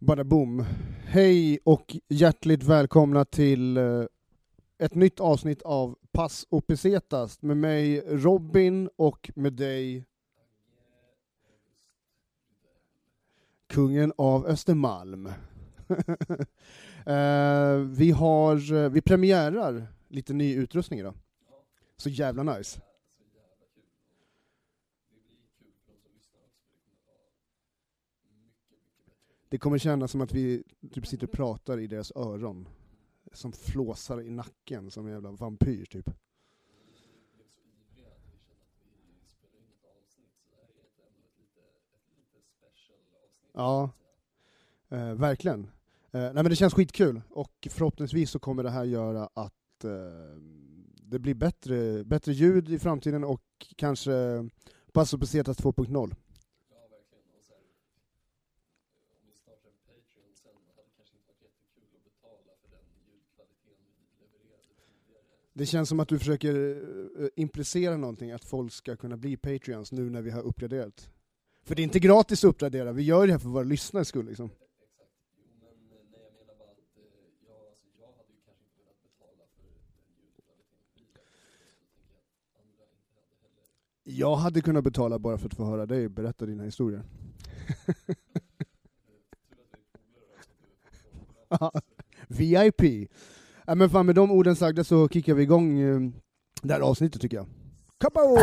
Bada boom. Hej och hjärtligt välkomna till eh, ett nytt avsnitt av Pass och Pesetas med mig Robin och med dig Kungen av Östermalm. Eh, vi har, eh, vi premiärar lite ny utrustning idag. Så jävla nice. Det kommer kännas som att vi typ sitter och pratar i deras öron. Som flåsar i nacken som en jävla vampyr typ. Ja, eh, verkligen. Eh, nej men det känns skitkul och förhoppningsvis så kommer det här göra att eh, det blir bättre, bättre ljud i framtiden och kanske Passo Pesetas 2.0. Det känns som att du försöker eh, eh, implicera någonting, att folk ska kunna bli Patreons nu när vi har uppgraderat. För det är inte gratis att uppgradera, vi gör det här för våra lyssnares skull liksom. Jag hade kunnat betala bara för att få höra dig berätta dina historier. VIP! Ja, men fan med de orden sagda så kickar vi igång eh, det här avsnittet tycker jag. Kapow!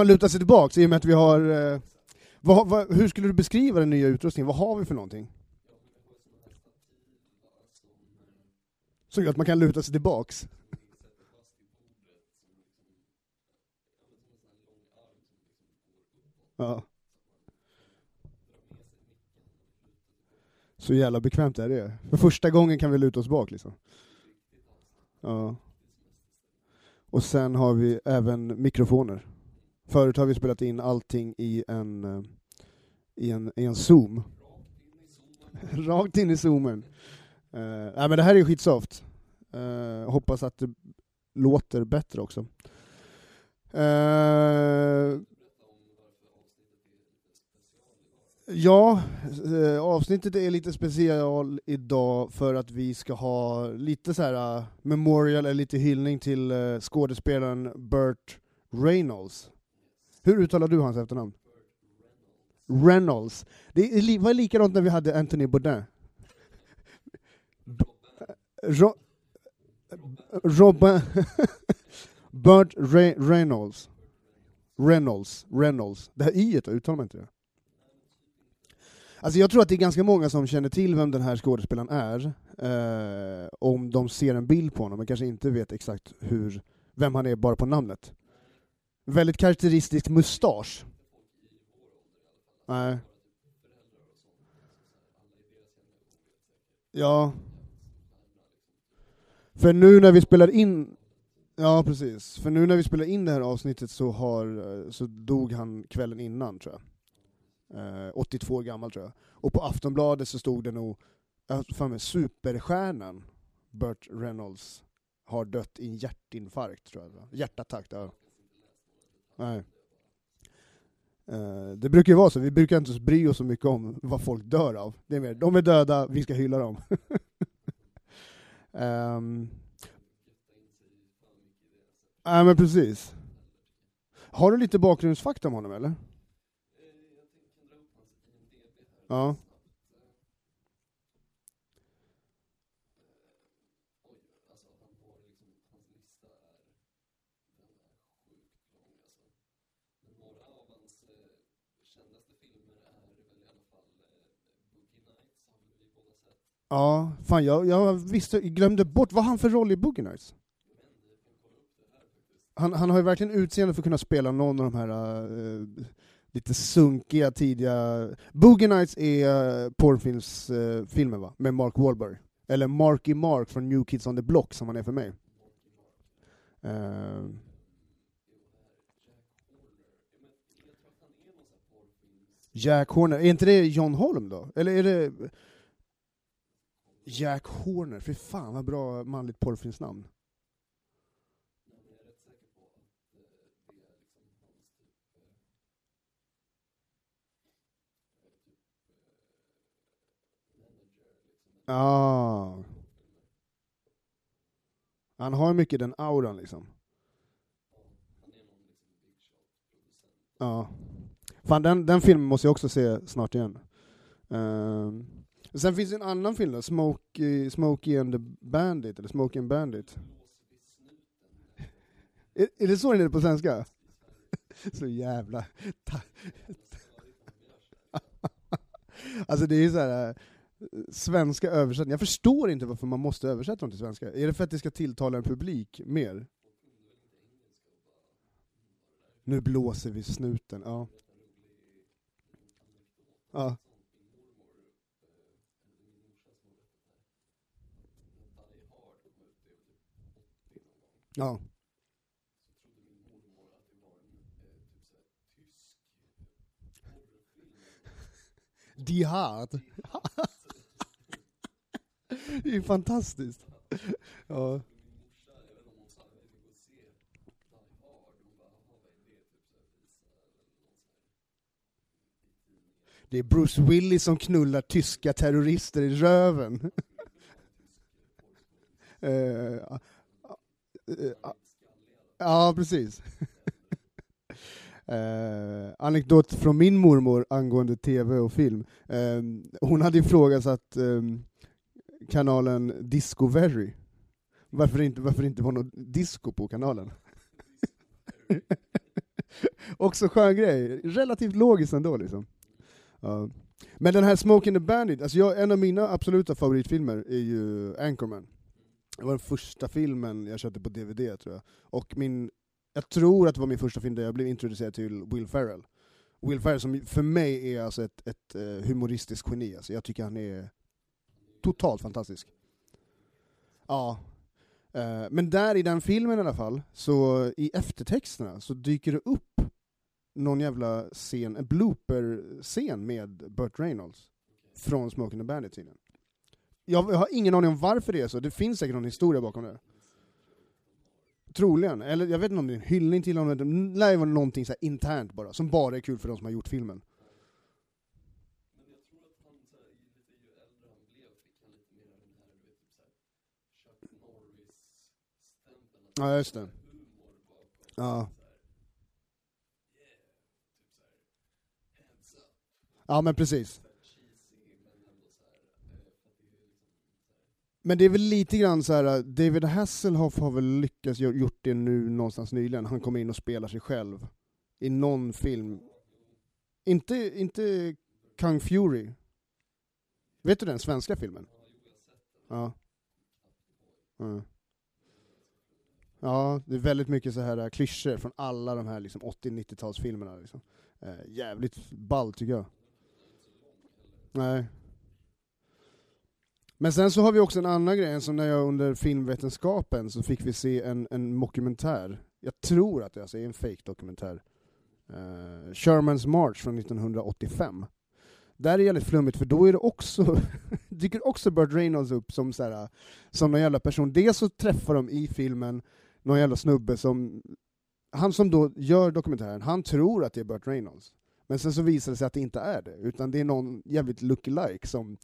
Man luta sig tillbaka i och med att vi har... Eh, vad, vad, hur skulle du beskriva den nya utrustningen? Vad har vi för någonting? Så att man kan luta sig tillbaks. Ja. Så jävla bekvämt är det. För första gången kan vi luta oss bak liksom. Ja. Och sen har vi även mikrofoner. Förut har vi spelat in allting i en, eh, i en, i en zoom. Rakt in i zoomen. Uh, nej men det här är skitsoft. Uh, hoppas att det låter bättre också. Uh, ja, uh, avsnittet är lite special idag för att vi ska ha lite så här uh, memorial, eller lite hyllning till uh, skådespelaren Burt Reynolds. Hur uttalar du hans efternamn? Reynolds. Det var likadant när vi hade Anthony Bourdain. Ro- Robin Burt Re- Reynolds. Reynolds. Reynolds. Det här i då, uttalar man inte det? Alltså jag tror att det är ganska många som känner till vem den här skådespelaren är, eh, om de ser en bild på honom, men kanske inte vet exakt hur, vem han är bara på namnet. Väldigt karaktäristisk mustasch. Nej. Ja. För nu när vi spelar in Ja precis, för nu när vi spelar in det här avsnittet så, har, eh, så dog han kvällen innan tror jag. Eh, 82 år gammal tror jag. Och på Aftonbladet så stod det nog, jag för mig, superstjärnan Burt Reynolds har dött i en hjärtinfarkt tror jag. Hjärtattack, ja. Nej. Eh, det brukar ju vara så, vi brukar inte bry oss så mycket om vad folk dör av. Det är mer, de är döda, vi ska hylla dem. um, Nej men precis. Har du lite bakgrundsfakta om honom eller? Ja. Ja, fan jag, jag visste, glömde bort, vad har han för roll i Boogie Nights? Han, han har ju verkligen utseende för att kunna spela någon av de här uh, lite sunkiga tidiga... Boogie Nights är eh, uh, porrfilmsfilmen eh, uh, va? Med Mark Wahlberg. Eller Marky Mark från New Kids on the Block som han är för mig. Uh, Jack Horner, är inte det John Holm då? Eller är det Jack Horner? Fy fan vad bra manligt porrfilmsnamn. Ja. Han har mycket den auran liksom. Ja. Fan, den, den filmen måste jag också se snart igen. Uh, sen finns det en annan film då, Smokey, eh, Smokey and the Bandit, eller Smokey and Bandit. är, är det så den är på svenska? så jävla... alltså det är ju så här eh, svenska översättningar. Jag förstår inte varför man måste översätta dem till svenska. Är det för att det ska tilltala en publik mer? Nu blåser vi snuten, ja. Ja. Ja. Die Hard. Det är fantastiskt. Ja. Det är Bruce Willis som knullar tyska terrorister i röven. Eh, uh, ja, precis. Uh, anekdot från min mormor angående tv och film. Uh, hon hade ifrågasatt um, ehm, kanalen Discovery. Varför det inte, varför inte var något disco på kanalen. Också skön grej, relativt logiskt ändå liksom. Uh, men den här Smoking the Bandit, alltså jag, en av mina absoluta favoritfilmer är ju Anchorman. Det var den första filmen jag köpte på DVD tror jag. Och min, jag tror att det var min första film där jag blev introducerad till Will Ferrell. Will Ferrell som för mig är alltså ett, ett eh, humoristiskt geni, alltså jag tycker han är totalt fantastisk. Ja. Eh, men där i den filmen i alla fall, så i eftertexterna så dyker det upp någon jävla scen, en blooper-scen med Burt Reynolds från Smoking the Bandit-tiden. Jag har ingen aning om varför det är så, det finns säkert någon historia bakom det. Troligen, eller jag vet inte om det är en hyllning till honom, det lär ju vara någonting så internt bara, som bara är kul för de som har gjort filmen. Ja, just det. Ja. Ja men precis. Men det är väl lite grann så här. Äh, David Hasselhoff har väl lyckats gjort det nu någonstans nyligen, han kommer in och spelar sig själv i någon film. Inte, inte Kung Fury? Vet du den svenska filmen? Ja. ja. Ja, det är väldigt mycket så här äh, klyschor från alla de här liksom 80-90-talsfilmerna. Liksom. Eh, jävligt ball tycker jag. Nej. Men sen så har vi också en annan grej, som när jag under filmvetenskapen så fick vi se en, en dokumentär, jag tror att det alltså är en fake dokumentär uh, Shermans March från 1985. Där är det jävligt flummigt, för då är det också, dyker också Burt Reynolds upp som, så här, som någon jävla person. Dels så träffar de i filmen någon jävla snubbe som, han som då gör dokumentären, han tror att det är Burt Reynolds. Men sen så visar det sig att det inte är det, utan det är någon jävligt lookalike som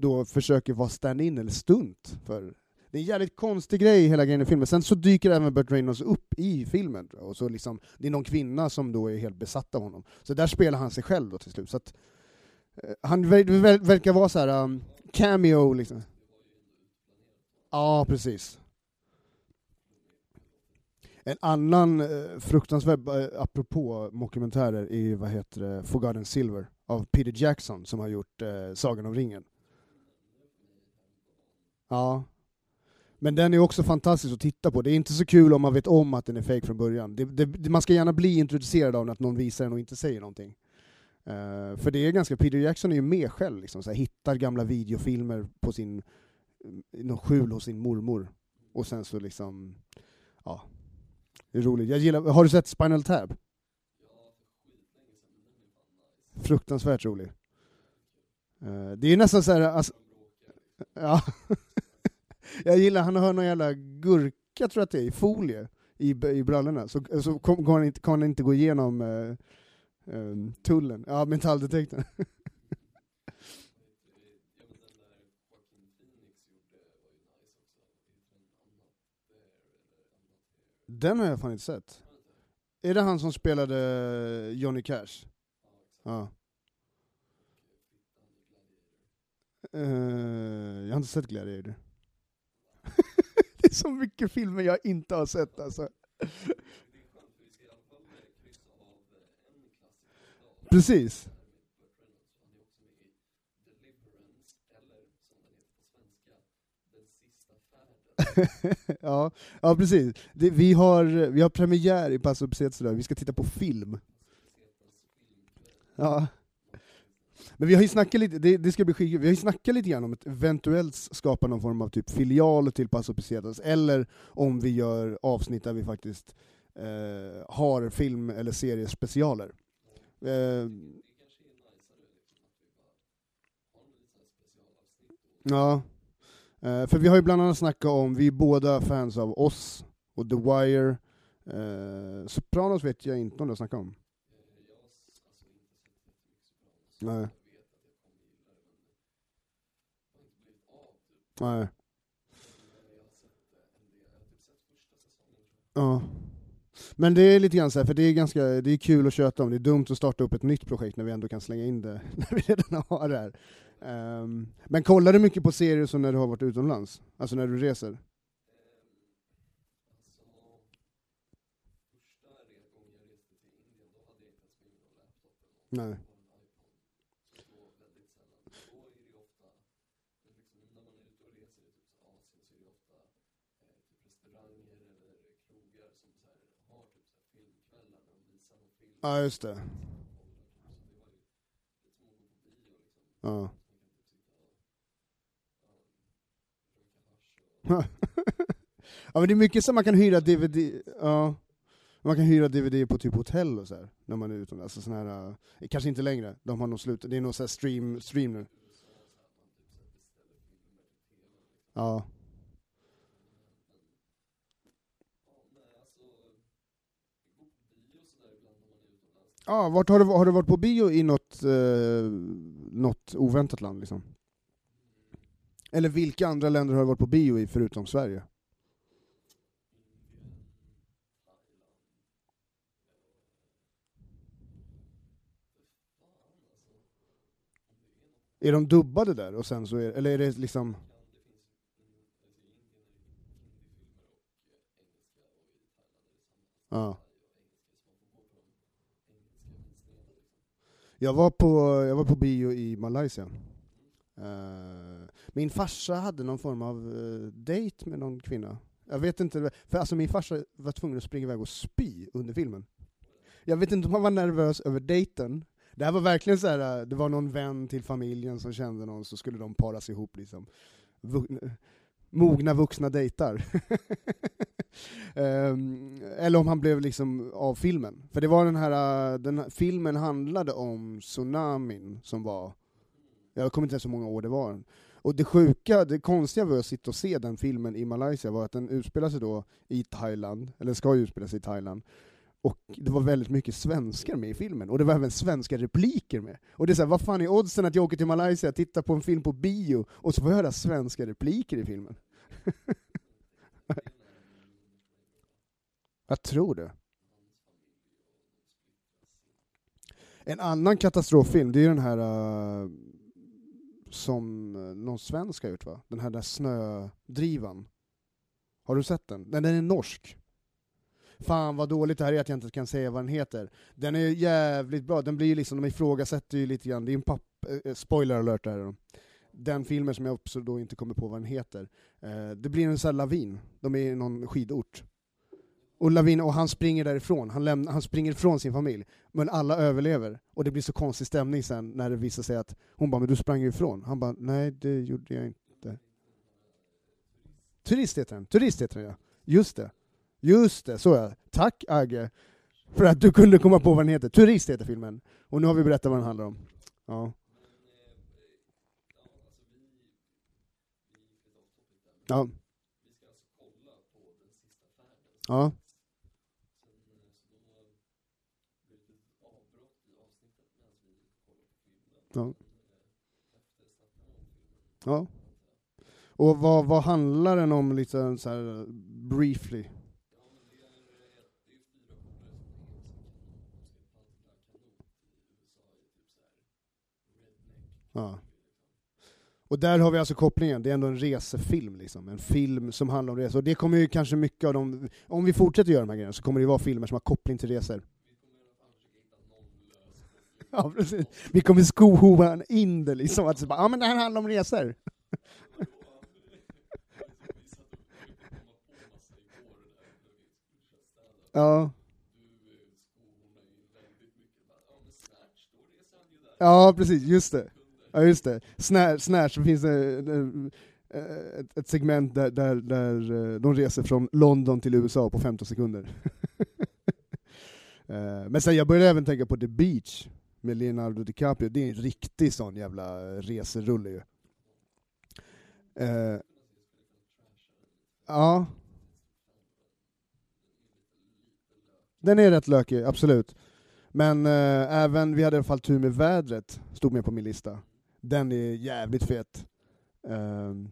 då försöker vara stand-in eller stunt för det är en jävligt konstig grej hela grejen i filmen. Sen så dyker även Burt Reynolds upp i filmen, och så liksom, det är någon kvinna som då är helt besatt av honom. Så där spelar han sig själv då till slut. Så att, eh, han ver ver verkar vara så här um, cameo liksom. Ja, precis. En annan eh, fruktansvärd, eh, apropå mockumentärer, är vad heter det, Forgotten Silver av Peter Jackson som har gjort eh, Sagan om ringen. Ja. Men den är också fantastisk att titta på. Det är inte så kul om man vet om att den är fake från början. Det, det, man ska gärna bli introducerad av att någon visar den och inte säger någonting. Uh, för det är ganska, Peter Jackson är ju med själv, liksom, så hittar gamla videofilmer på sin, i någon skjul hos sin mormor. Och sen så liksom, ja. Det är roligt. Jag gillar, har du sett Spinal Tap? Fruktansvärt rolig. Uh, det är nästan så här, alltså, ja. Jag gillar, han har någon jävla gurka tror jag att det är, i folie i, i brallorna, så, så kom, kan, han inte, kan han inte gå igenom eh, eh, tullen, ja metalldetektorn. Den har jag fan inte sett. Är det han som spelade Johnny Cash? Ja. Uh, jag har inte sett Gladiator är så mycket filmer jag inte har sett alltså. Precis. ja, ja, precis. Det, vi, har, vi har premiär i Passo Pesetas vi ska titta på film. Ja. Men vi har ju snackat lite, det, det ska bli skit, vi har ju snackat lite grann om att eventuellt skapa någon form av typ filial till Paso Pesetas, eller om vi gör avsnitt där vi faktiskt eh, har film eller seriespecialer. Eh, ja, eh, för vi har ju bland annat snackat om, vi är båda fans av oss och The Wire, eh, Sopranos vet jag inte om du har snackat om. Nej. Nej. Ja. Men det är lite grann så här, för det är ganska, det är kul att köta om, det är dumt att starta upp ett nytt projekt när vi ändå kan slänga in det, när vi redan har det här. Um, men kollar du mycket på serier som när du har varit utomlands? Alltså när du reser? Nej. Ja, just det. Ja. ja men det är mycket som man kan hyra DVD, ja. Man kan hyra DVD på typ hotell och så här, när man är utomlands. Alltså sån här, eh, kanske inte längre, de har nog slutat, det är nog så stream, stream nu. Ja. Ja, vart har du, har du varit på bio i något, eh, något oväntat land liksom? Eller vilka andra länder har du varit på bio i förutom Sverige? Är de dubbade där och sen så är, eller är det liksom Ja. Jag var på, jag var på bio i Malaysia. Uh, min farsa hade någon form av uh, dejt med någon kvinna. Jag vet inte, för alltså min farsa var tvungen att springa iväg och spy under filmen. Jag vet inte om han var nervös över dejten. Det här var verkligen så här, eh, det var någon vän till familjen som kände någon, så skulle de paras ihop liksom. Mogna vuxna dejtar. um, eller om han blev liksom av filmen. För det var den här, äh, den här, filmen handlade om tsunamin som var, jag kommer inte ihåg så många år det var. Och det sjuka, det konstiga med att sitta och se den filmen i Malaysia var att den utspelar sig då i Thailand, eller ska utspela sig i Thailand, och det var väldigt mycket svenskar med i filmen, och det var även svenska repliker med. Och det är såhär, vad fan är oddsen att jag åker till Malaysia, tittar på en film på bio, och så får jag höra svenska repliker i filmen? jag tror det. En annan katastroffilm, det är den här uh, som äh, någon svensk har gjort va? Den här där Snödrivan. Har du sett den? Den, den är norsk. Fan vad dåligt det här är att jag inte kan säga vad den heter. Den är jävligt bra, den blir liksom, de ifrågasätter ju lite grann, det är en papp, eh, eh spoiler alert där. den filmen som jag också då inte kommer på vad den heter, eh, det blir en sån här lavin, de är i någon skidort. Och, lavin, och han springer därifrån, han, lämna, han springer ifrån sin familj, men alla överlever. Och det blir så konstig stämning sen när det visar sig att hon bara ”men du sprang ju ifrån”. Han bara ”nej, det gjorde jag inte”. Turist heter den, Turist heter den ja. Just det. Just det, så ja. Tack Agge för att du kunde komma på vad den heter. Turist heter filmen. Och nu har vi berättat vad den handlar om. Ja. Ja. Ja. Ja. Ja. Och vad, vad handlar den om lite så här briefly? Ja. Och där har vi alltså kopplingen, det är ändå en resefilm, liksom. en film som handlar om resor. Och det kommer ju kanske mycket av de, om vi fortsätter göra de här grejerna så kommer det vara filmer som har koppling till resor. Ja, precis. Vi kommer skohova in det liksom, att ja men det här handlar om resor. Ja. Ja, precis, just det. Ja, just det. Snatch, Snatch finns det eh, eh, ett, ett segment där, där, där eh, de reser från London till USA på 15 sekunder. Men sen jag började även tänka på The Beach med Leonardo DiCaprio, det är en riktig sån jävla reserulle ju. Ja. Den är rätt lökig, absolut. Men äh, även, vi hade i alla fall tur med vädret, stod med på min lista. Den är jävligt fet. Um,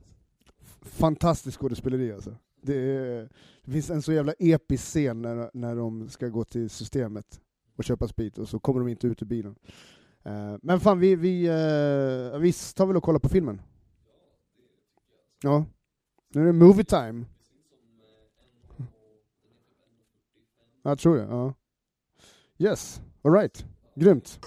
fantastisk skådespeleri alltså. Det, är, det finns en så jävla episk scen när, när de ska gå till systemet och köpa sprit, och så kommer de inte ut ur bilen. Uh, men fan, vi, vi, uh, vi tar väl och kollar på filmen? Ja. Nu är det movie time. Jag tror det, ja. Yes, alright. Grymt.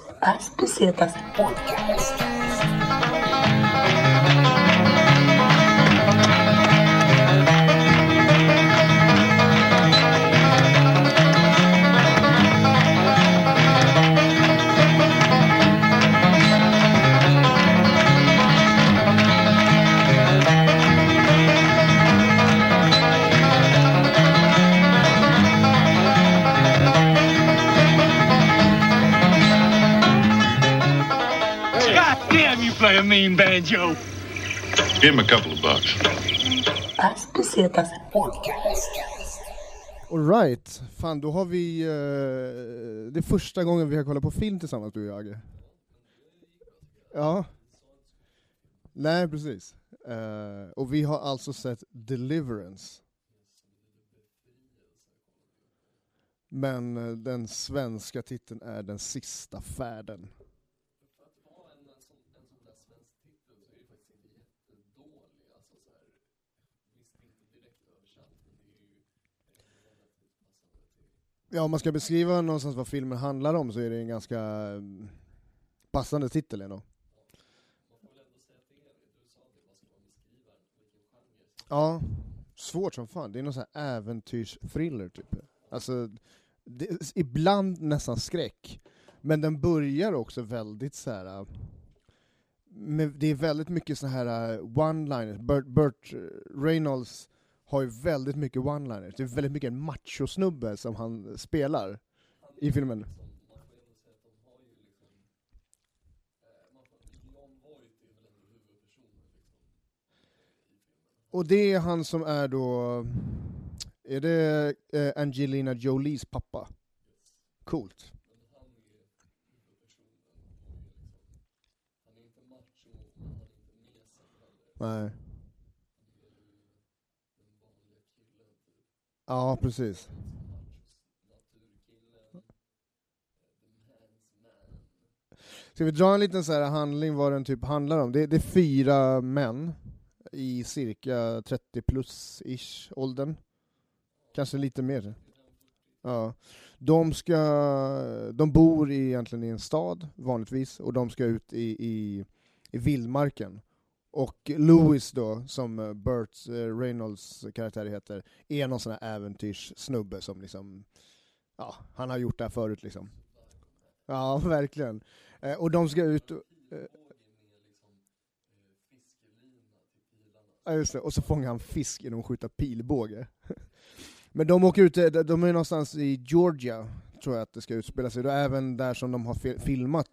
Give him a couple of bucks. Alright, fan då har vi... Uh, det är första gången vi har kollat på film tillsammans, du och jag. Ja. Nej, precis. Uh, och vi har alltså sett Deliverance. Men uh, den svenska titeln är Den sista färden. Ja, om man ska beskriva någonstans vad filmen handlar om så är det en ganska eh, passande titel ändå. Ja, svårt som fan. Det är någon sån här äventyrsthriller typ. Alltså, det, ibland nästan skräck. Men den börjar också väldigt så här. Eh, med, det är väldigt mycket så här eh, one-liners. Burt, Burt Reynolds har ju väldigt mycket one-liners. Det är väldigt mycket en machosnubbe som han spelar i filmen. Och det är han som är då, är det eh, Angelina Jolies pappa? Coolt. Nej. Ja, precis. Ska vi dra en liten så här handling vad den typ handlar om? Det, det är fyra män i cirka 30 plus-ish åldern. Kanske lite mer. Ja. De, ska, de bor i, egentligen i en stad, vanligtvis, och de ska ut i, i, i vildmarken och Louis då, som eh, Burt eh, Reynolds karaktär heter, är någon sån här äventyrssnubbe som liksom, ja, han har gjort det här förut liksom. Ja, verkligen. Eh, och de ska ut och, Ja just det, och så fångar han fisk genom att skjuta pilbåge. Men de åker ut, de är någonstans i Georgia, tror jag att det ska utspela sig. Det är även där som de har filmat,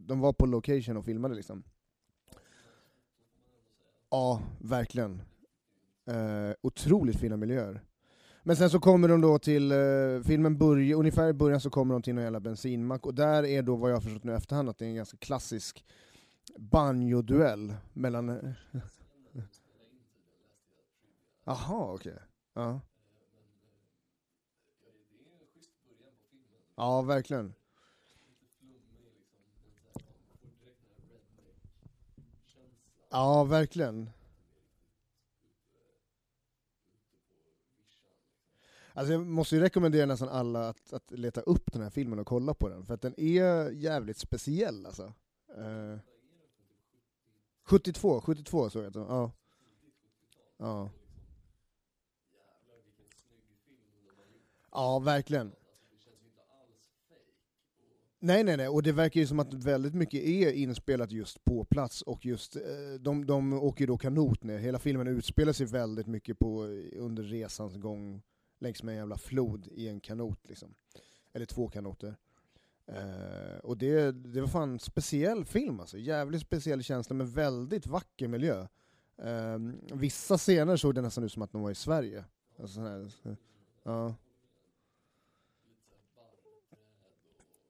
de var på location och filmade liksom. Ja, verkligen. Eh, otroligt fina miljöer. Men sen så kommer de då till, eh, filmen börjar, ungefär i början så kommer de till en jävla bensinmack, och där är då vad jag har förstått nu i efterhand att det är en ganska klassisk banjoduell mellan... Jaha, okej. Ja. Ja, verkligen. Ja, verkligen. Alltså jag måste ju rekommendera nästan alla att, att leta upp den här filmen och kolla på den, för att den är jävligt speciell alltså. Eh, 72, 72 såg jag att den var. Ja. Ja. Ja, verkligen. Nej, nej, nej, och det verkar ju som att väldigt mycket är inspelat just på plats, och just, eh, de, de åker ju då kanot ner, hela filmen utspelar sig väldigt mycket på, eh, under resans gång längs med en jävla flod i en kanot liksom. Eller två kanoter. Eh, och det, det var fan en speciell film alltså, jävligt speciell känsla men väldigt vacker miljö. Eh, vissa scener såg det nästan ut som att de var i Sverige. Alltså, sån här, så- ja.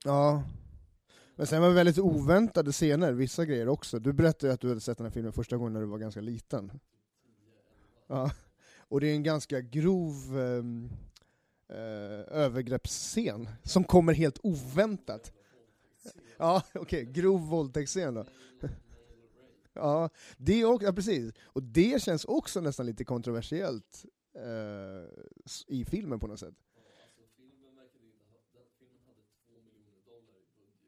Ja. Men sen var det väldigt oväntade scener, vissa grejer också. Du berättade ju att du hade sett den här filmen första gången när du var ganska liten. Ja. Och det är en ganska grov ehm, eh, övergreppsscen som kommer helt oväntat. Ja, okej, grov våldtäktsscen då. Ja, det också, ja, precis. Och det känns också nästan lite kontroversiellt eh, i filmen på något sätt.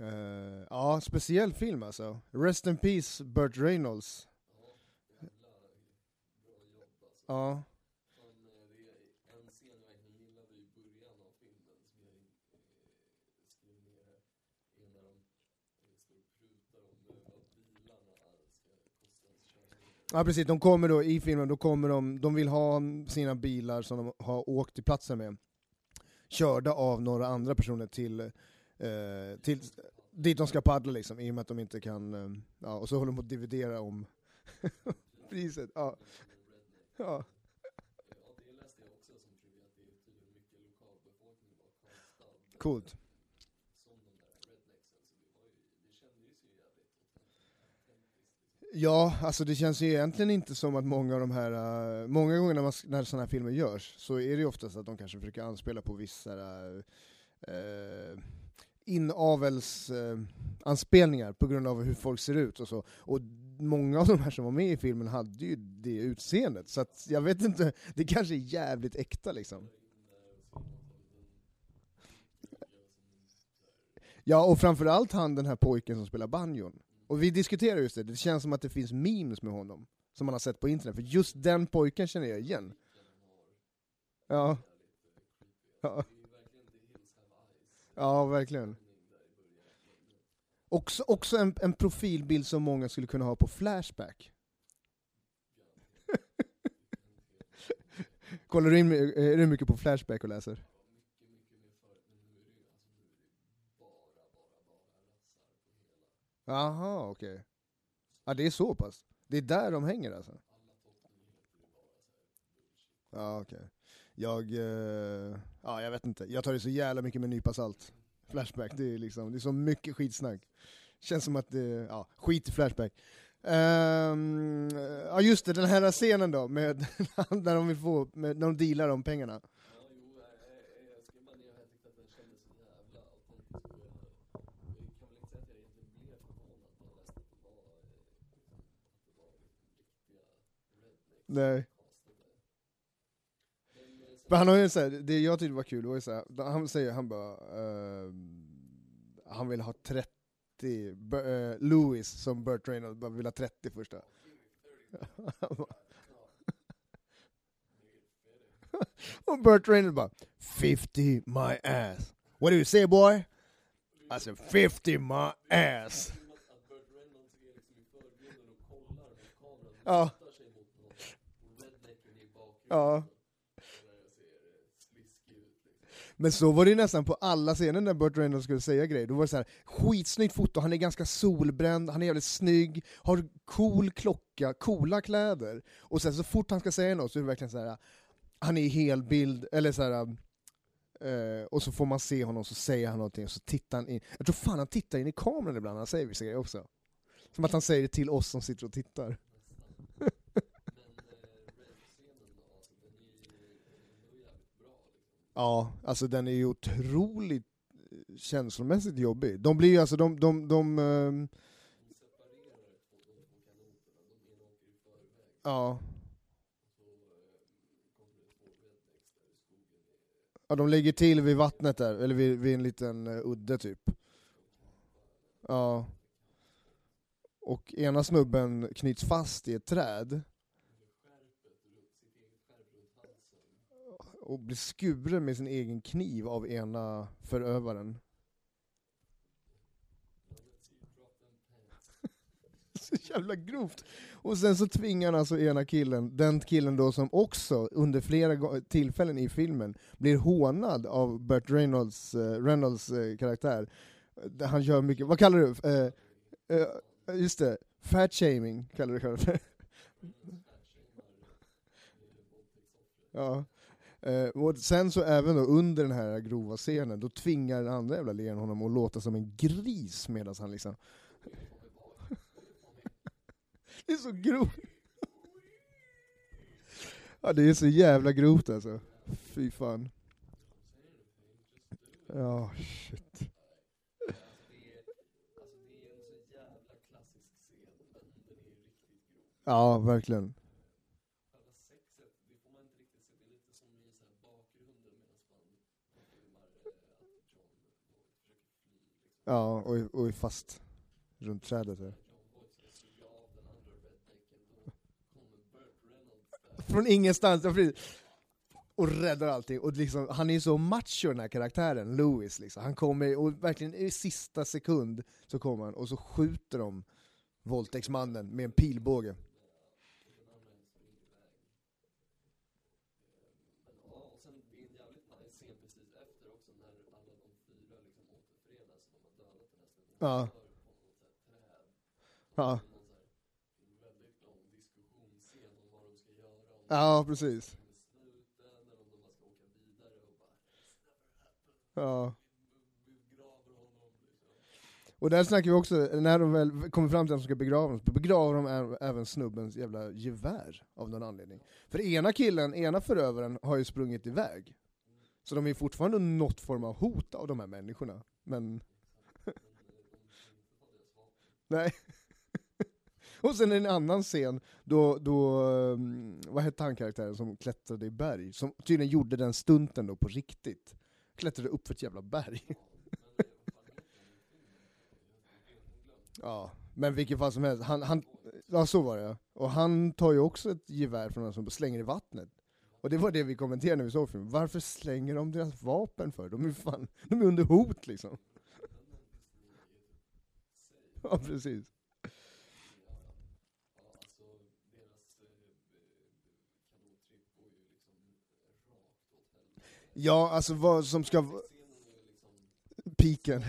Eh, ja, speciell film alltså. Rest in peace Burt Reynolds. Ja. Ja precis, de kommer då i filmen, då kommer de, de vill ha sina bilar som de har åkt till platsen med, körda av några andra personer till, eh, till dit de ska paddla liksom, i och med att de inte kan, eh, ja, och så håller de på att dividera om priset. Ja. Ja. Coolt. Ja, alltså det känns ju egentligen inte som att många av de här, eh, många gånger när, man, när sådana här filmer görs, så är det ju oftast att de kanske försöker anspela på vissa uh, inavelsanspelningar eh, på grund av hur folk ser ut och så. Och många av de här som var med i filmen hade ju det utseendet, så att jag vet inte, det kanske är jävligt äkta liksom. Ja, och framförallt han den här pojken som spelar banjon. Och vi diskuterar just det, det känns som att det finns memes med honom, som man har sett på internet, för just den pojken känner jag igen. Ja. Ja, ja verkligen. Också, också en, en profilbild som många skulle kunna ha på Flashback. Kollar du in, eh, är du mycket på Flashback och läser? Jaha, okej. Ja, det är så pass? Det är där de hänger alltså? Ja, okej. Jag, eh, ja jag vet inte, jag tar det så jävla mycket med en nypa salt. Flashback, det är liksom, det är så mycket skitsnack. Känns som att det, ja, skit i Flashback. Um, ja just det, den här scenen då, med, när de vill få, med, när de dealar om pengarna. Nej. Men han har ju så här, det jag tyckte var kul var ju så här, han säger, han bara, ehm, han vill ha 30, Bur- eh, Louis som Burt Reynolds bara vill ha 30 första. Och Burt Reynolds bara, 50 my ass. What do you say boy? I said 50 my ass. Ja. Ja. Men så var det ju nästan på alla scener när Burt Reynolds skulle säga grejer, då var det så här skitsnyggt foto, han är ganska solbränd, han är jävligt snygg, har cool klocka, coola kläder. Och sen så fort han ska säga något så är det verkligen så här. han är i helbild, eller så här. eh, och så får man se honom, så säger han någonting, och så tittar han in. Jag tror fan han tittar in i kameran ibland när han säger vissa grejer också. Som att han säger det till oss som sitter och tittar. Ja, alltså den är ju otroligt eh, känslomässigt jobbig. De blir ju alltså, de, de, de ehm, Ja. Ja, de lägger till vid vattnet där, eller vid, vid en liten eh, udde typ. Ja. Och ena snubben knyts fast i ett träd. Och blir skuren med sin egen kniv av ena förövaren. så jävla grovt. Och sen så tvingar han alltså ena killen, den killen då som också under flera tillfällen i filmen blir hånad av Burt Reynolds, uh, Reynolds uh, karaktär. Eh, han gör mycket, vad kallar du uh, uh Just det, fat shaming kallar du det för. ja. Eh, och sen så även då under den här grova scenen, då tvingar den andra jävla leren honom att låta som en gris medan han liksom Det är så grovt. Ja det är så jävla grovt alltså. Fy fan. Ja, shit. Ja, verkligen. Ja, och, är- och är fast runt trädet här. Från ingenstans, ja, precis. och räddar allting. Och liksom, han är ju så macho den här karaktären, Louis. Liksom. Han kommer, och verkligen i sista sekund så kommer han och så skjuter de våldtäktsmannen med en pilbåge. Ja. Ja. Ja, precis. Ja. Och där snackar vi också, när de väl kommer fram till att de ska begrava honom, så begraver de även snubbens jävla gevär av någon anledning. För ena killen, ena förövaren, har ju sprungit iväg. Så de är fortfarande något form av hot av de här människorna. Men... Nej. Och sen en annan scen, då, då mm, vad hette han karaktären som klättrade i berg? Som tydligen gjorde den stunten då på riktigt. Klättrade upp för ett jävla berg. ja, men vilken fall som helst, han, han, ja så var det ja. Och han tar ju också ett gevär från någon som slänger i vattnet. Och det var det vi kommenterade när vi såg filmen, varför slänger de deras vapen för? De är ju fan, de är under hot liksom. Ja precis. Ja, alltså vad som ska... Piken.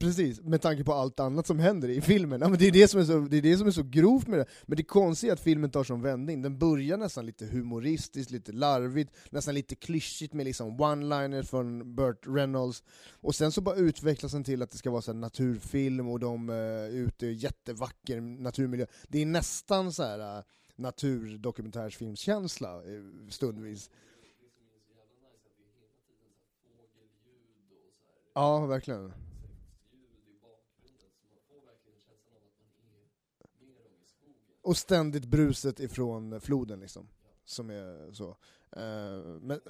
Precis, med tanke på allt annat som händer i filmen. Ja, men det, är det, som är så, det är det som är så grovt med det. Men det konstiga är att filmen tar som vändning, den börjar nästan lite humoristiskt, lite larvigt, nästan lite klyschigt med liksom one-liners från Burt Reynolds, och sen så bara utvecklas den till att det ska vara så här naturfilm, och de eh, är ute i jättevacker naturmiljö. Det är nästan så här uh, naturdokumentärsfilmskänsla eh, stundvis. Ja, verkligen. Och ständigt bruset ifrån floden liksom, som är så. Uh, men,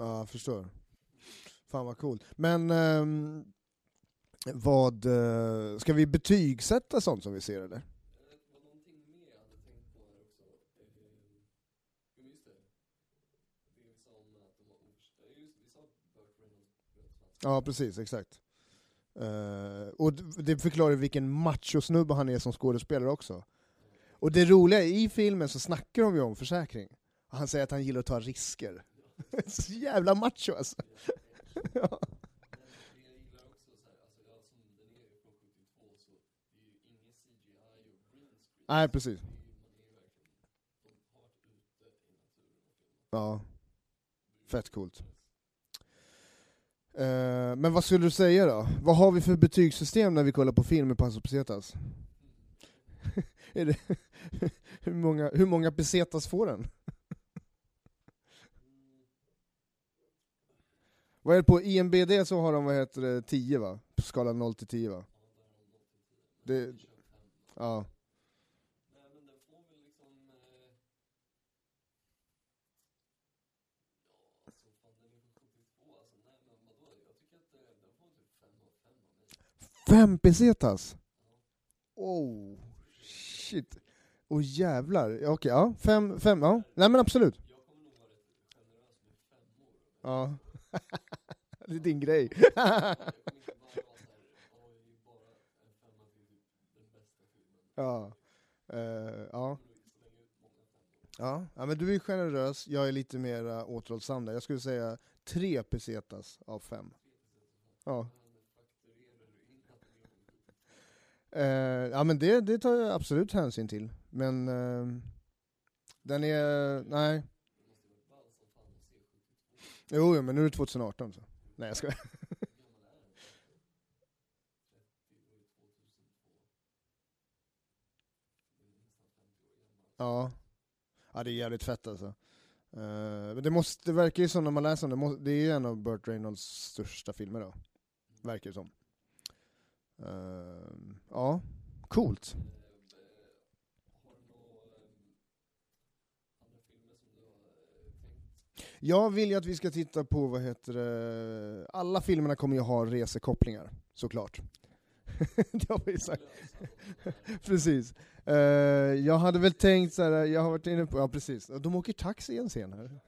Ja, jag förstår. Fan vad coolt. Men um, vad, eh, ska vi betygsätta sånt som vi ser eller? Ja precis, exakt. Uh, och det förklarar vilken machosnubbe han är som skådespelare också. Och det roliga, är, i filmen så snackar de ju om försäkring. Och han säger att han gillar att ta risker. så jävla macho alltså. ja. Nej, precis. Ja. Fett coolt. Uh, men vad skulle du säga då? Vad har vi för betygssystem när vi kollar på film med Paso Pesetas? Det hur, många, hur många pesetas får den? Vad är det på IMBD så har de vad heter det, 10 va? På skalan 0 till 10 va? Det, ja. Fem pesetas? Oh, shit. Och jävlar. Okej, Okej, ja. Fem, fem, ja. Nej men absolut. Ja. det är din grej. ja. Uh, ja. Ja. ja, men du är generös, jag är lite mer återhållsam där. Jag skulle säga tre pesetas av fem. Ja. Uh, ja men det, det tar jag absolut hänsyn till. Men uh, den är, nej. Jo, jo men nu är det 2018 så. Nej jag skojar. ja. ja, det är jävligt fett alltså. Uh, men det, måste, det verkar ju som när man läser om det, det är ju en av Burt Reynolds största filmer då. Verkar det som. Ehm, ja, coolt. Jag vill ju att vi ska titta på, vad heter det, alla filmerna kommer ju ha resekopplingar, såklart. det har vi sagt. precis. Uh, jag hade väl tänkt så här, jag har varit inne på, ja precis, de åker taxi i en scen här.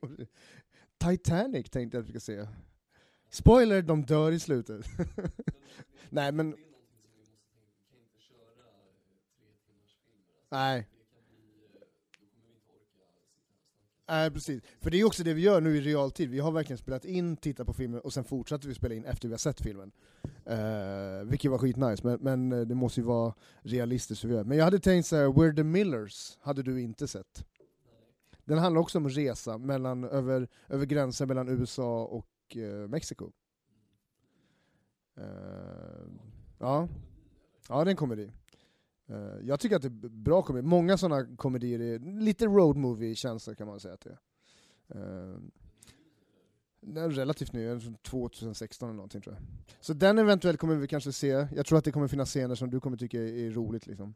Titanic tänkte jag att vi ska se. Spoiler, de dör i slutet. Nej men... Nej. Nej precis, för det är också det vi gör nu i realtid, vi har verkligen spelat in, tittat på filmen och sen fortsätter vi spela in efter vi har sett filmen. Uh, vilket var skitnice, men, men eh, det måste ju vara realistiskt hur vi gör. Men jag hade tänkt så här, We're the Millers hade du inte sett. Den handlar också om resa mellan, över, över gränsen mellan USA och eh, Mexiko. Eh, ja. ja, det är en komedi. Eh, jag tycker att det är bra komedi. Många sådana komedier är lite road movie-känsla kan man säga att det är. Eh, den är relativt ny, 2016 eller någonting tror jag. Så den eventuellt kommer vi kanske se, jag tror att det kommer finnas scener som du kommer tycka är, är roligt liksom.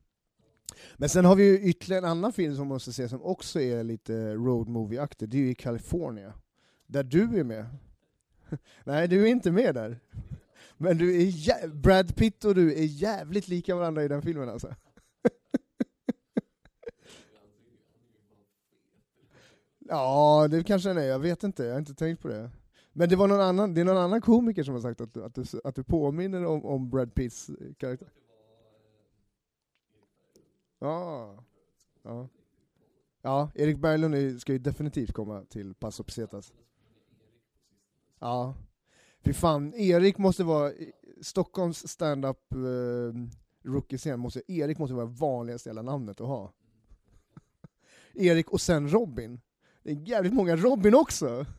Men sen har vi ju ytterligare en annan film som man måste se som också är lite road movie-aktig, det är ju i California. Där du är med. Nej, du är inte med där. Men du är jä- Brad Pitt och du är jävligt lika varandra i den filmen alltså. Ja, det kanske den är, jag vet inte, jag har inte tänkt på det. Men det var någon annan, det är någon annan komiker som har sagt att du, att du, att du påminner om, om Brad Pitts eh, karaktär. Ja. Ja. Ja, Erik Berglund ska ju definitivt komma till Paso Pesetas. Ja. Fy fan, Erik måste vara, eh, Stockholms stand-up eh, rookie-scen, måste, Erik måste vara det vanligaste jävla namnet att ha. Erik och sen Robin. Det är jävligt många Robin också!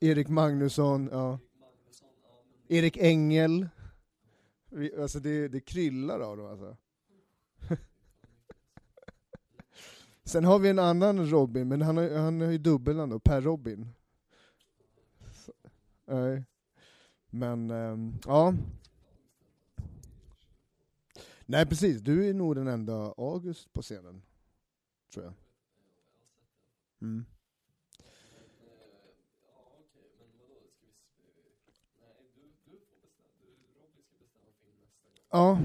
Erik Magnusson, ja. Erik Engel. Vi- Alltså det, det kryllar av dem alltså. Sen har vi en annan Robin, men han har, han har ju dubbelnamn då, Per Robin. Så, Nej. Men, ehm, ja. Nej precis, du är nog den enda August på scenen. Tror jag. Mm. Ja.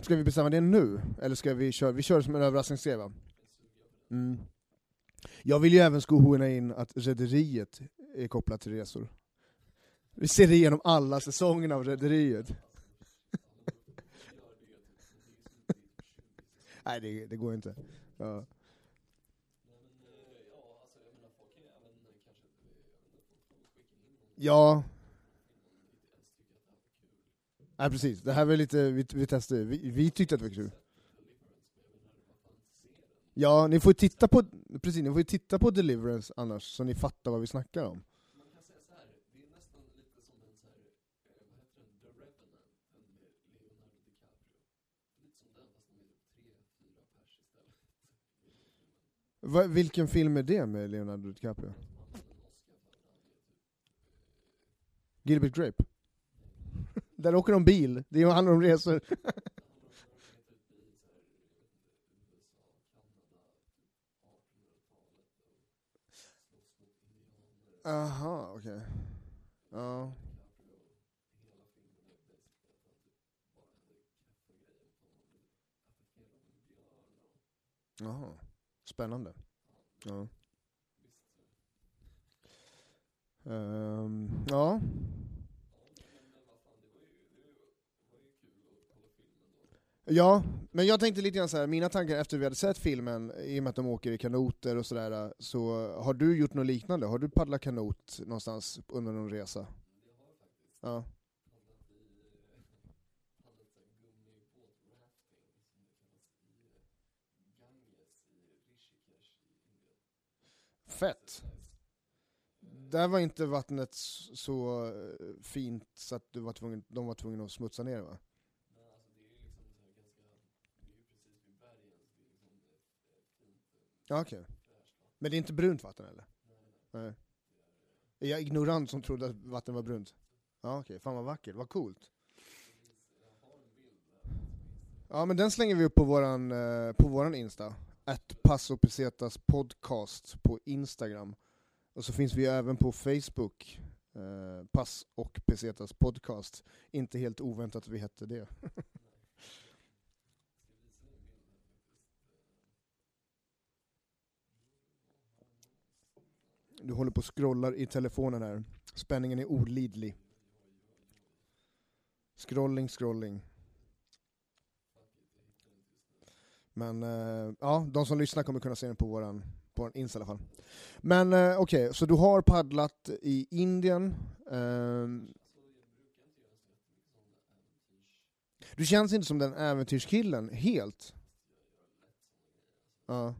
Ska vi bestämma det nu? Eller ska vi köra, vi kör som en överraskningsgrej va? Mm. Jag vill ju även skohorna in att Rederiet är kopplat till resor. Vi ser igenom alla säsongerna av Rederiet. Nej det, det går inte. Ja. Ja. Nej precis, det här var lite, vi, vi testade, vi, vi tyckte att det var kul. Ja, ni får ju titta på, precis, ni får ju titta på Deliverance annars, så ni fattar vad vi snackar om. Va, vilken film är det med Leonardo DiCaprio? Gilbert Grape? Där åker de bil, det handlar om resor. Aha, okej. Ja. Jaha, spännande. Ja. Um, ja. Ja, men jag tänkte lite grann så här, mina tankar efter vi hade sett filmen, i och med att de åker i kanoter och sådär, så har du gjort något liknande? Har du paddlat kanot någonstans under någon resa? Ja. Fett! Där var inte vattnet så eh, fint så att du var tvungen, de var tvungna att smutsa ner det va? Ja, okej. Men det är inte brunt vatten eller? Nej. Är jag ignorant som trodde att vatten var brunt? Ja okej, fan vad vackert, vad coolt. Ja men den slänger vi upp på våran, eh, på våran Insta. Att Passo Pesetas podcast på Instagram. Och så finns vi även på Facebook. Eh, Pass och Pesetas podcast. Inte helt oväntat att vi hette det. Du håller på och scrollar i telefonen här. Spänningen är olidlig. Scrolling, scrolling. Men eh, ja, de som lyssnar kommer kunna se den på våran, på våran Insta i alla fall. Men eh, okej, så du har paddlat i Indien. Eh, du känns inte som den äventyrskillen, helt. Ja.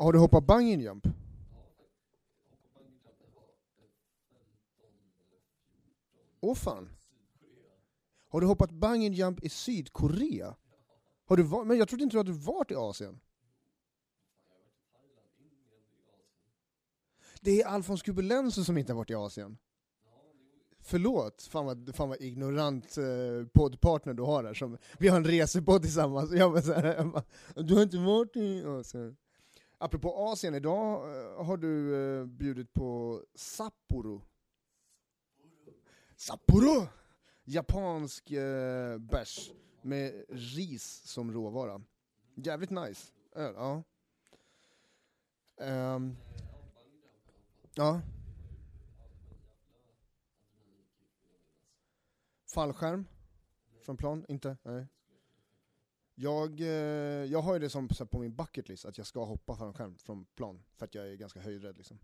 Har du hoppat bungee jump? Åh fan. Har du hoppat bungee jump i Sydkorea? Har du var- men jag trodde inte du hade varit i Asien? Det är Alfons Kubelenso som inte har varit i Asien. Förlåt, fan vad, fan vad ignorant eh, poddpartner du har där. Som, vi har en resepodd tillsammans, jag bara så här, jag bara, du har inte varit i Asien. Apropå Asien, idag eh, har du eh, bjudit på Sapporo. Sapporo! Japansk eh, bärs med ris som råvara. Jävligt nice. Öl, ja. Um, ja. Fallskärm? Från plan? Inte? Nej. Jag, eh, jag har ju det som på min bucket list, att jag ska hoppa fallskärm från plan, för att jag är ganska höjdrädd liksom.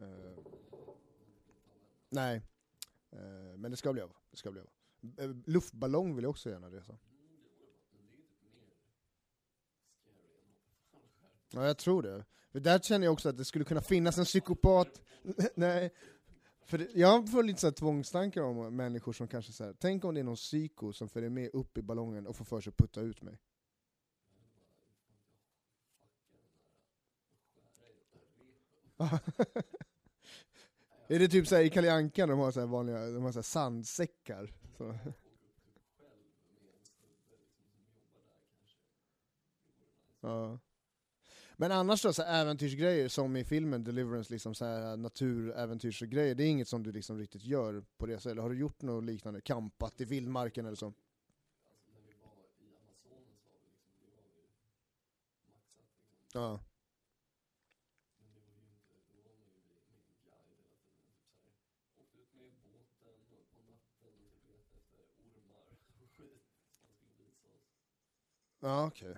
Uh, nej, uh, men det ska bli av. Det ska bli av. Uh, Luftballong vill jag också gärna resa. Ja, jag tror det. För där känner jag också att det skulle kunna finnas en psykopat, nej, för det, jag får lite så här tvångstankar om människor som kanske säger tänk om det är någon psyko som följer med upp i ballongen och får för sig att putta ut mig. är det typ såhär i Kalle Anka de har så här vanliga, de har så här sandsäckar? Så. Ja. Men annars då, så äventyrsgrejer som i filmen Deliverance, liksom så här naturäventyrsgrejer, det är inget som du liksom riktigt gör på resa, eller har du gjort något liknande? Campat i vildmarken eller så? Ja. Ja, okej.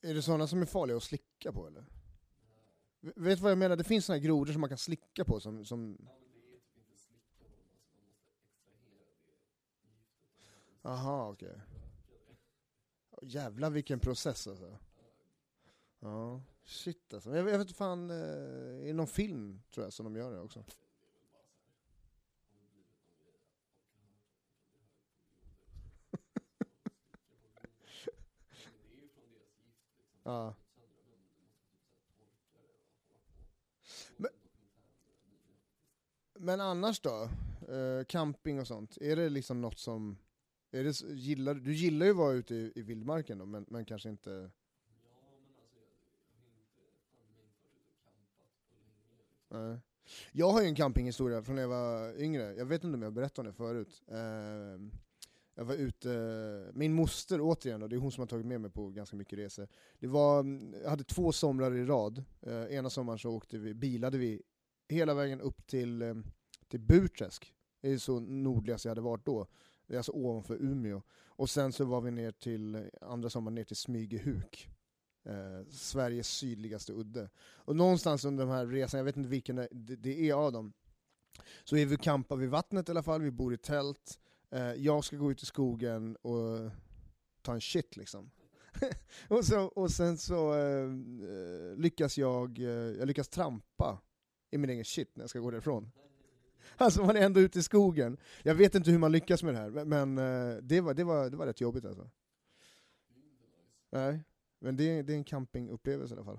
Är det sådana som är farliga att slicka på eller? V- Vet du vad jag menar? Det finns såna här grodor som man kan slicka på som... som... Aha, okej. Jävlar vilken process alltså. Ja, shit alltså. Jag, jag vet inte fan, eh, är i någon film tror jag som de gör det också. Ja. Men, men annars då? Uh, camping och sånt, är det liksom något som... Är det, gillar, du gillar ju att vara ute i, i vildmarken då, men, men kanske inte... Nej. Jag har ju en campinghistoria från när jag var yngre, jag vet inte om jag berättade om det förut. Eh, jag var ute, min moster återigen, och det är hon som har tagit med mig på ganska mycket resor. Det var, jag hade två somrar i rad. Eh, ena sommaren så åkte vi, bilade vi hela vägen upp till, eh, till Burträsk. Det är så nordligast jag hade varit då. Det är alltså ovanför Umeå. Och sen så var vi ner till, andra sommaren ner till Smygehuk. Eh, Sveriges sydligaste udde. Och någonstans under de här resorna, jag vet inte vilken det, det är av dem, så är vi och campar vid vattnet i alla fall, vi bor i tält. Eh, jag ska gå ut i skogen och ta en shit liksom. och, så, och sen så eh, lyckas jag, eh, jag lyckas trampa i min egen shit när jag ska gå därifrån. Alltså man är ändå ute i skogen. Jag vet inte hur man lyckas med det här, men- men eh, det, var, det, var, det var rätt jobbigt alltså. Nej, men det, det är en campingupplevelse i alla fall.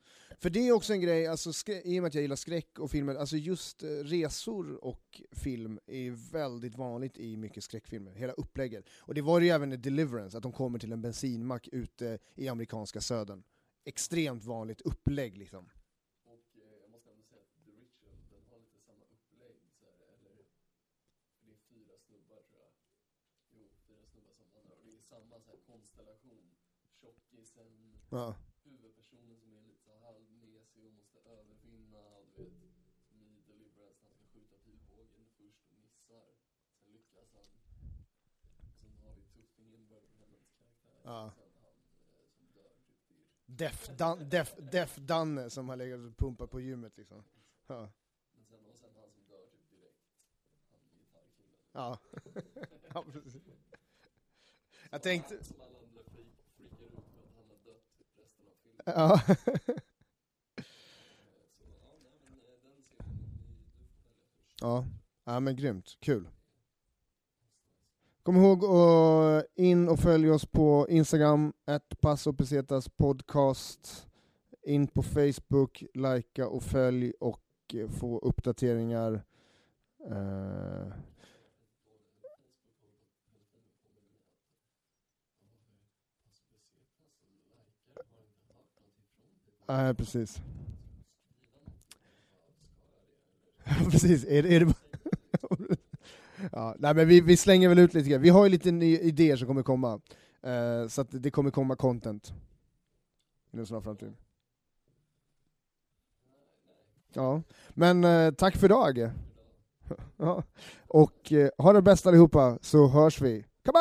För det är också en grej, alltså, i och med att jag gillar skräck och filmer, alltså just eh, resor och film är väldigt vanligt i mycket skräckfilmer, hela upplägget. Och det var ju även i Deliverance, att de kommer till en bensinmack ute i amerikanska södern. Extremt vanligt upplägg liksom. Ja. Ja. Def, Dan, Def, Def Danne som har legat och pumpat på gymmet liksom. Ja. Ja. ja precis. Jag tänkte... Ja. ja. ja, men grymt. Kul. Kom ihåg att eh, in och följ oss på Instagram, ett Pesetas podcast. In på Facebook, likea och följ och eh, få uppdateringar. Eh. Uh... Nej, precis. precis, är det, är det ja, nej, men vi, vi slänger väl ut lite grann. Vi har ju lite nya idéer som kommer komma, uh, så att det kommer komma content i en snar framtid. Ja, men uh, tack för idag. ja. Och uh, ha det bäst allihopa, så hörs vi. Come